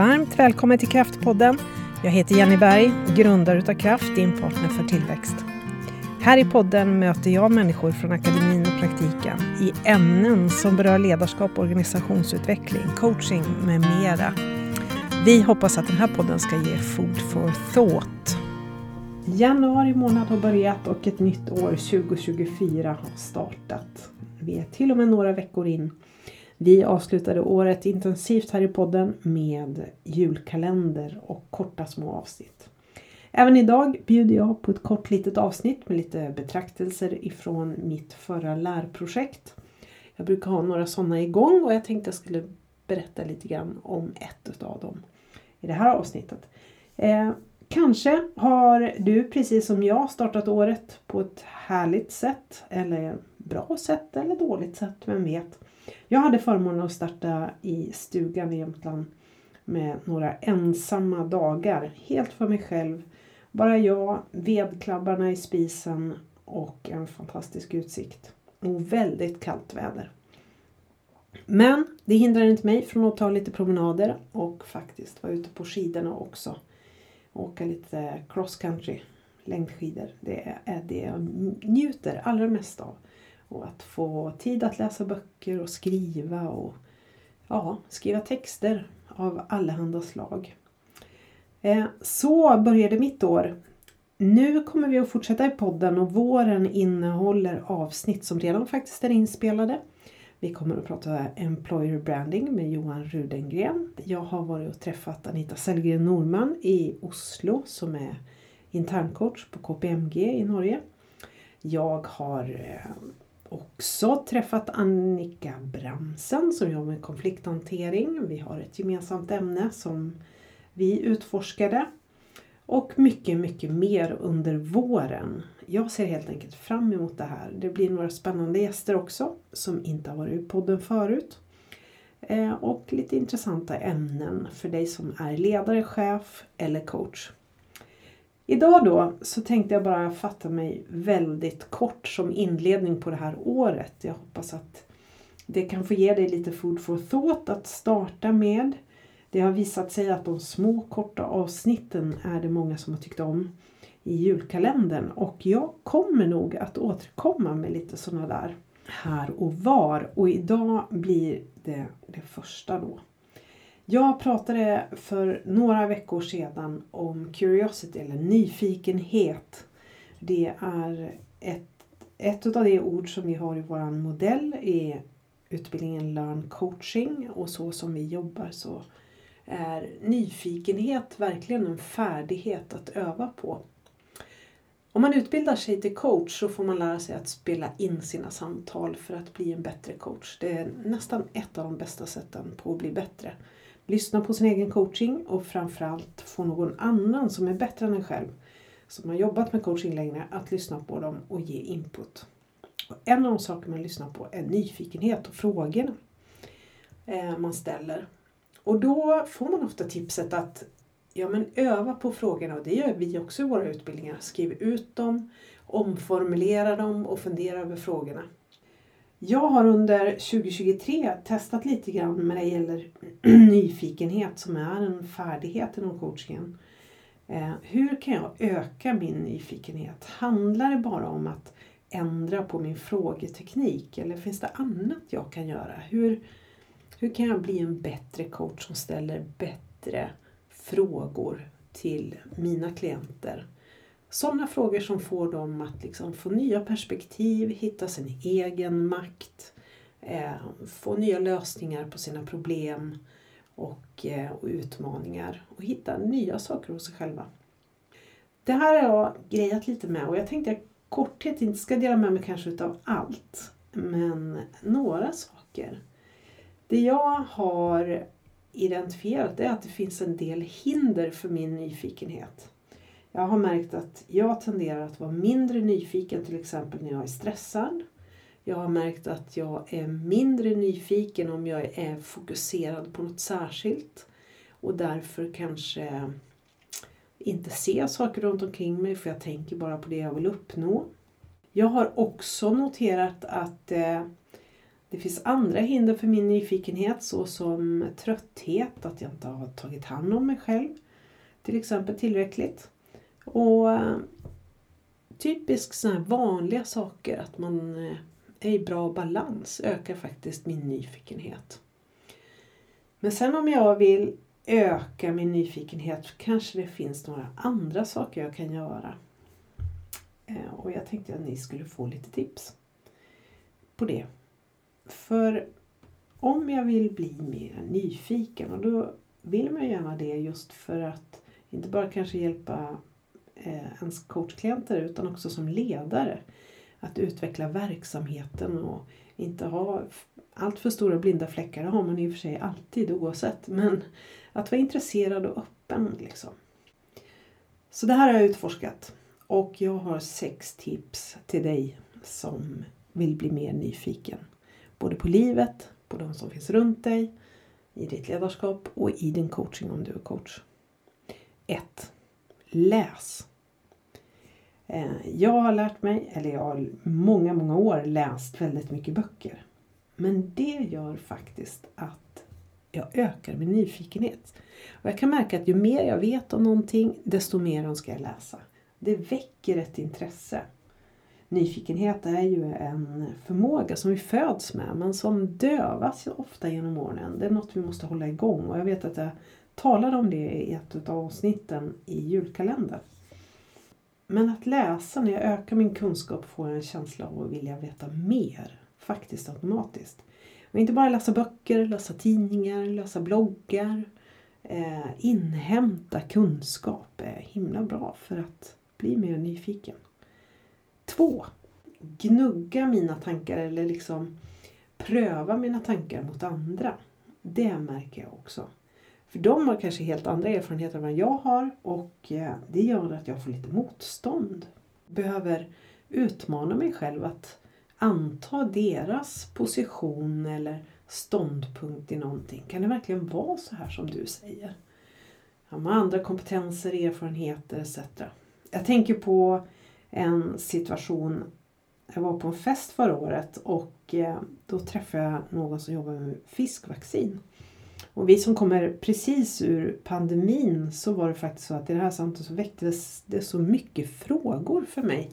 Varmt välkommen till Kraftpodden. Jag heter Jenny Berg, grundare utav Kraft, din partner för tillväxt. Här i podden möter jag människor från akademin och praktiken i ämnen som berör ledarskap, organisationsutveckling, coaching med mera. Vi hoppas att den här podden ska ge food for thought. Januari månad har börjat och ett nytt år 2024 har startat. Vi är till och med några veckor in. Vi avslutade året intensivt här i podden med julkalender och korta små avsnitt. Även idag bjuder jag på ett kort litet avsnitt med lite betraktelser ifrån mitt förra lärprojekt. Jag brukar ha några sådana igång och jag tänkte jag skulle berätta lite grann om ett av dem i det här avsnittet. Eh, kanske har du precis som jag startat året på ett härligt sätt eller bra sätt eller dåligt sätt, vem vet. Jag hade förmånen att starta i stugan i Jämtland med några ensamma dagar helt för mig själv. Bara jag, vedklabbarna i spisen och en fantastisk utsikt. Och väldigt kallt väder. Men det hindrar inte mig från att ta lite promenader och faktiskt vara ute på skidorna också. Åka lite cross country, längdskidor. Det är det jag njuter allra mest av. Och att få tid att läsa böcker och skriva och ja, skriva texter av allehanda slag. Eh, så började mitt år. Nu kommer vi att fortsätta i podden och våren innehåller avsnitt som redan faktiskt är inspelade. Vi kommer att prata Employer Branding med Johan Rudengren. Jag har varit och träffat Anita Sellgren Norman i Oslo som är interncoach på KPMG i Norge. Jag har eh, också träffat Annika Bramsen som jobbar med konflikthantering. Vi har ett gemensamt ämne som vi utforskade. Och mycket, mycket mer under våren. Jag ser helt enkelt fram emot det här. Det blir några spännande gäster också som inte har varit i podden förut. Eh, och lite intressanta ämnen för dig som är ledare, chef eller coach. Idag då så tänkte jag bara fatta mig väldigt kort som inledning på det här året. Jag hoppas att det kan få ge dig lite food for thought att starta med. Det har visat sig att de små korta avsnitten är det många som har tyckt om i julkalendern och jag kommer nog att återkomma med lite sådana där här och var och idag blir det det första då. Jag pratade för några veckor sedan om curiosity eller nyfikenhet. Det är ett, ett av de ord som vi har i vår modell i utbildningen Learn coaching och så som vi jobbar så är nyfikenhet verkligen en färdighet att öva på. Om man utbildar sig till coach så får man lära sig att spela in sina samtal för att bli en bättre coach. Det är nästan ett av de bästa sätten på att bli bättre lyssna på sin egen coaching och framförallt få någon annan som är bättre än en själv som har jobbat med coaching längre, att lyssna på dem och ge input. Och en av de saker man lyssnar på är nyfikenhet och frågorna eh, man ställer. Och då får man ofta tipset att ja, men öva på frågorna och det gör vi också i våra utbildningar. Skriv ut dem, omformulera dem och fundera över frågorna. Jag har under 2023 testat lite grann när det gäller nyfikenhet som är en färdighet inom coachingen. Eh, hur kan jag öka min nyfikenhet? Handlar det bara om att ändra på min frågeteknik eller finns det annat jag kan göra? Hur, hur kan jag bli en bättre coach som ställer bättre frågor till mina klienter? Sådana frågor som får dem att liksom få nya perspektiv, hitta sin egen makt, eh, få nya lösningar på sina problem och, eh, och, utmaningar och hitta nya saker hos sig själva. Det här har jag grejat lite med och jag tänkte att korthet inte ska dela med mig kanske utav allt, men några saker. Det jag har identifierat är att det finns en del hinder för min nyfikenhet. Jag har märkt att jag tenderar att vara mindre nyfiken till exempel när jag är stressad. Jag har märkt att jag är mindre nyfiken om jag är fokuserad på något särskilt och därför kanske inte ser saker runt omkring mig för jag tänker bara på det jag vill uppnå. Jag har också noterat att eh, Det finns andra hinder för min nyfikenhet såsom trötthet, att jag inte har tagit hand om mig själv till exempel tillräckligt. Och eh, typiskt sådana vanliga saker, att man eh, är i bra balans, ökar faktiskt min nyfikenhet. Men sen om jag vill öka min nyfikenhet kanske det finns några andra saker jag kan göra. Eh, och jag tänkte att ni skulle få lite tips på det. För om jag vill bli mer nyfiken och då vill man gärna det just för att inte bara kanske hjälpa Eh, ens coachklienter utan också som ledare att utveckla verksamheten och inte ha allt för stora blinda fläckar. Det har man i och för sig alltid oavsett. Men att vara intresserad och öppen liksom. Så det här har jag utforskat. Och jag har sex tips till dig som vill bli mer nyfiken. Både på livet, på de som finns runt dig, i ditt ledarskap och i din coaching om du är coach. 1. Läs. Eh, jag har lärt mig, eller jag har många, många år läst väldigt mycket böcker. Men det gör faktiskt att jag ökar min nyfikenhet. Och jag kan märka att ju mer jag vet om någonting, desto mer önskar jag läsa. Det väcker ett intresse. Nyfikenhet är ju en förmåga som vi föds med men som dövas ofta genom åren. Det är något vi måste hålla igång och jag vet att jag talade om det i ett av avsnitten i julkalendern. Men att läsa, när jag ökar min kunskap får jag en känsla av att vilja veta mer. Faktiskt automatiskt. Och inte bara läsa böcker, läsa tidningar, läsa bloggar. Eh, inhämta kunskap är himla bra för att bli mer nyfiken. Två. Gnugga mina tankar eller liksom pröva mina tankar mot andra. Det märker jag också. För de har kanske helt andra erfarenheter än vad jag har och eh, det gör att jag får lite motstånd. Behöver utmana mig själv att anta deras position eller ståndpunkt i någonting. Kan det verkligen vara så här som du säger? De har andra kompetenser, erfarenheter etc. Jag tänker på en situation. Jag var på en fest förra året och eh, då träffade jag någon som jobbar med fiskvaccin. Och vi som kommer precis ur pandemin så var det faktiskt så att i det här samtalet så väcktes det så mycket frågor för mig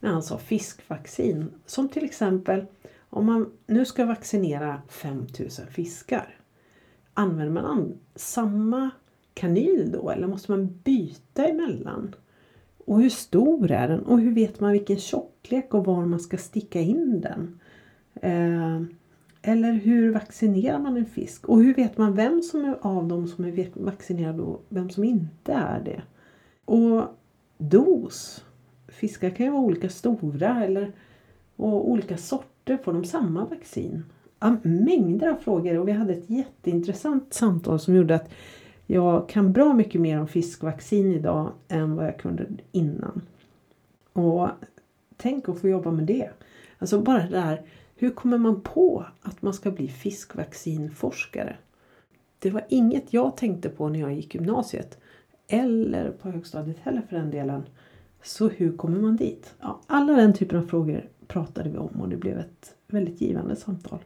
när han sa fiskvaccin. Som till exempel om man nu ska vaccinera 5000 fiskar. Använder man samma kanyl då eller måste man byta emellan? Och hur stor är den? Och hur vet man vilken tjocklek och var man ska sticka in den? Eh, eller hur vaccinerar man en fisk? Och hur vet man vem som är av dem som är vaccinerad och vem som inte är det? Och dos. Fiskar kan ju vara olika stora eller och olika sorter. Får de samma vaccin? Ja, mängder av frågor och vi hade ett jätteintressant samtal som gjorde att jag kan bra mycket mer om fiskvaccin idag än vad jag kunde innan. Och tänk att få jobba med det. Alltså bara det där hur kommer man på att man ska bli fiskvaccinforskare? Det var inget jag tänkte på när jag gick gymnasiet. Eller på högstadiet heller för den delen. Så hur kommer man dit? Ja, alla den typen av frågor pratade vi om och det blev ett väldigt givande samtal.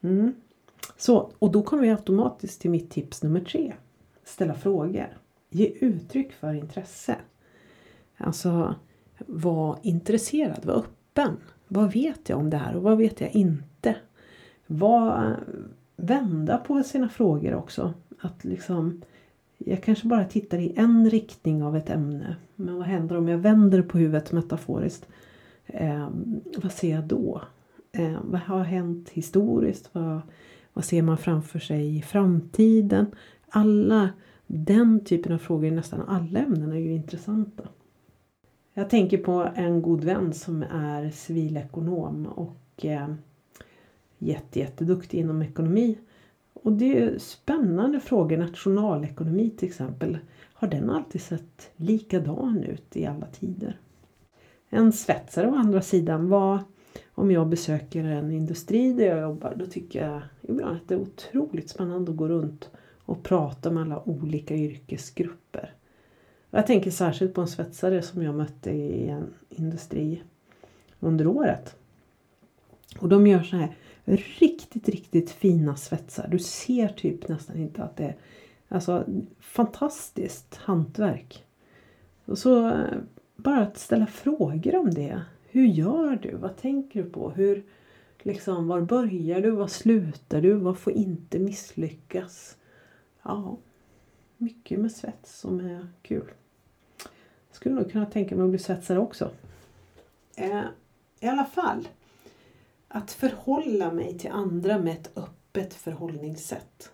Mm. Så, och då kommer vi automatiskt till mitt tips nummer tre. Ställa frågor. Ge uttryck för intresse. Alltså, var intresserad, var öppen. Vad vet jag om det här och vad vet jag inte? Vad, vända på sina frågor också. Att liksom, jag kanske bara tittar i en riktning av ett ämne. Men vad händer om jag vänder på huvudet metaforiskt? Eh, vad ser jag då? Eh, vad har hänt historiskt? Vad, vad ser man framför sig i framtiden? Alla den typen av frågor i nästan alla ämnen är ju intressanta. Jag tänker på en god vän som är civilekonom och eh, jätte, jätteduktig inom ekonomi. Och det är spännande frågor. Nationalekonomi till exempel. Har den alltid sett likadan ut i alla tider? En svetsare å andra sidan var om jag besöker en industri där jag jobbar då tycker jag ibland att det är otroligt spännande att gå runt och prata med alla olika yrkesgrupper. Jag tänker särskilt på en svetsare som jag mötte i en industri under året. Och de gör så här Riktigt, riktigt fina svetsar. Du ser typ nästan inte att det är Alltså fantastiskt hantverk. Och så eh, bara att ställa frågor om det. Hur gör du? Vad tänker du på? Hur, liksom, var börjar du? Var slutar du? Vad får inte misslyckas? Ja, mycket med svets som är kul. Jag skulle nog kunna tänka mig att bli svetsare också. Eh, I alla fall, att förhålla mig till andra med ett öppet förhållningssätt.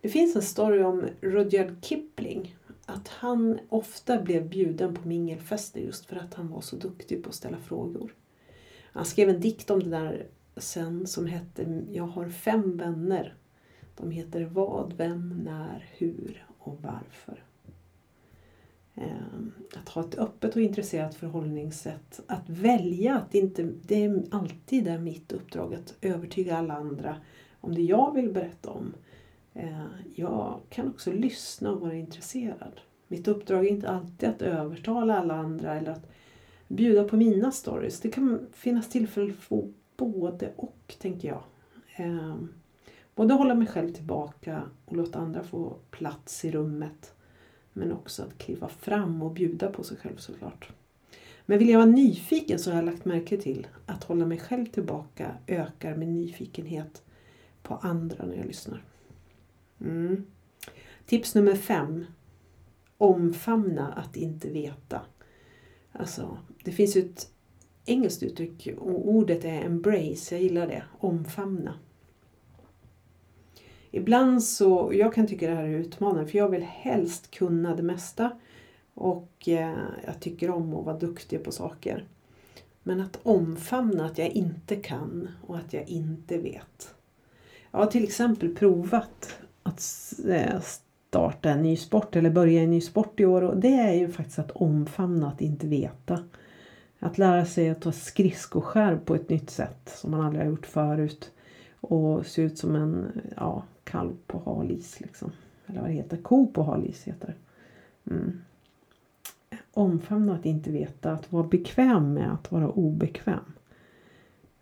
Det finns en story om Rudyard Kipling. Att han ofta blev bjuden på mingelfester just för att han var så duktig på att ställa frågor. Han skrev en dikt om det där sen som hette Jag har fem vänner. De heter Vad, Vem, När, Hur och Varför. Ehm, att ha ett öppet och intresserat förhållningssätt. Att välja att inte, det är alltid är mitt uppdrag att övertyga alla andra om det jag vill berätta om. Ehm, jag kan också lyssna och vara intresserad. Mitt uppdrag är inte alltid att övertala alla andra eller att bjuda på mina stories. Det kan finnas tillfälle att få både och, tänker jag. Ehm, både hålla mig själv tillbaka och låta andra få plats i rummet. Men också att kliva fram och bjuda på sig själv såklart. Men vill jag vara nyfiken så har jag lagt märke till att hålla mig själv tillbaka ökar min nyfikenhet på andra när jag lyssnar. Mm. Tips nummer fem. Omfamna att inte veta. Alltså, det finns ju ett engelskt uttryck och ordet är embrace. Jag gillar det. Omfamna. Ibland så, jag kan tycka det här är utmanande för jag vill helst kunna det mesta. Och eh, jag tycker om att vara duktig på saker. Men att omfamna att jag inte kan och att jag inte vet. Jag har till exempel provat att eh, starta en ny sport eller börja en ny sport i år och det är ju faktiskt att omfamna att inte veta. Att lära sig att ta skridskoskär på ett nytt sätt som man aldrig har gjort förut. Och se ut som en ja, kalv på halis. Liksom. Eller vad det heter. Ko på halis heter det. Mm. Omfamna att inte veta. Att vara bekväm med att vara obekväm.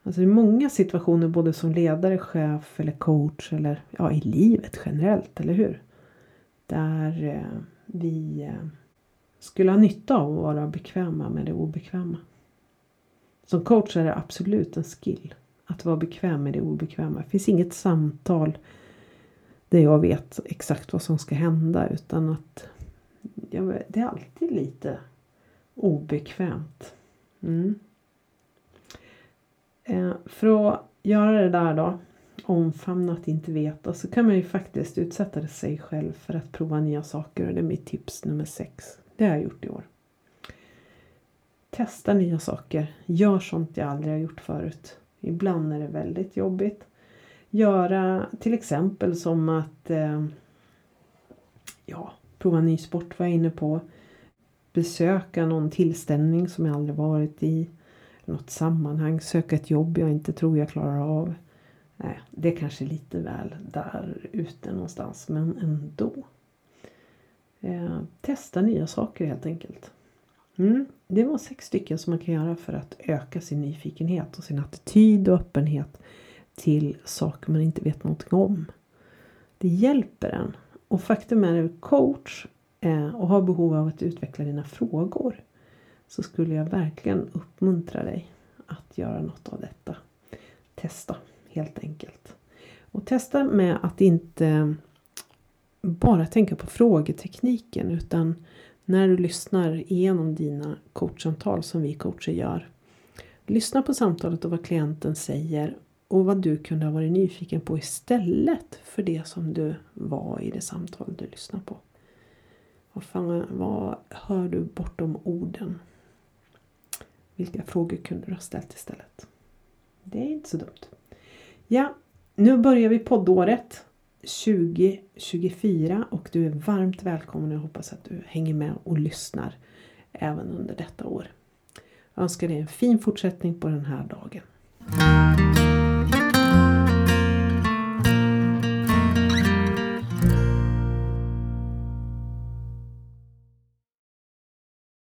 Alltså i många situationer både som ledare, chef eller coach eller ja, i livet generellt, eller hur? Där eh, vi eh, skulle ha nytta av att vara bekväma med det obekväma. Som coach är det absolut en skill att vara bekväm med det obekväma. Det finns inget samtal där jag vet exakt vad som ska hända utan att ja, det är alltid lite obekvämt. Mm. Eh, för att göra det där då, omfamna att inte veta, så kan man ju faktiskt utsätta sig själv för att prova nya saker och det är mitt tips nummer sex. Det har jag gjort i år. Testa nya saker. Gör sånt jag aldrig har gjort förut. Ibland är det väldigt jobbigt. Göra till exempel som att eh, ja, prova ny sport var jag inne på. Besöka någon tillställning som jag aldrig varit i. Något sammanhang. Söka ett jobb jag inte tror jag klarar av. Nej, det är kanske lite väl där ute någonstans men ändå. Eh, testa nya saker helt enkelt. Mm, det var sex stycken som man kan göra för att öka sin nyfikenhet och sin attityd och öppenhet till saker man inte vet någonting om. Det hjälper en. Och faktum är att coach eh, och har behov av att utveckla dina frågor så skulle jag verkligen uppmuntra dig att göra något av detta. Testa helt enkelt. Och testa med att inte bara tänka på frågetekniken utan när du lyssnar igenom dina coachsamtal som vi coacher gör. Lyssna på samtalet och vad klienten säger och vad du kunde ha varit nyfiken på istället för det som du var i det samtal du lyssnar på. Vad, fan, vad hör du bortom orden? Vilka frågor kunde du ha ställt istället? Det är inte så dumt. Ja, nu börjar vi poddåret 2024 och du är varmt välkommen. Jag hoppas att du hänger med och lyssnar även under detta år. Jag önskar dig en fin fortsättning på den här dagen.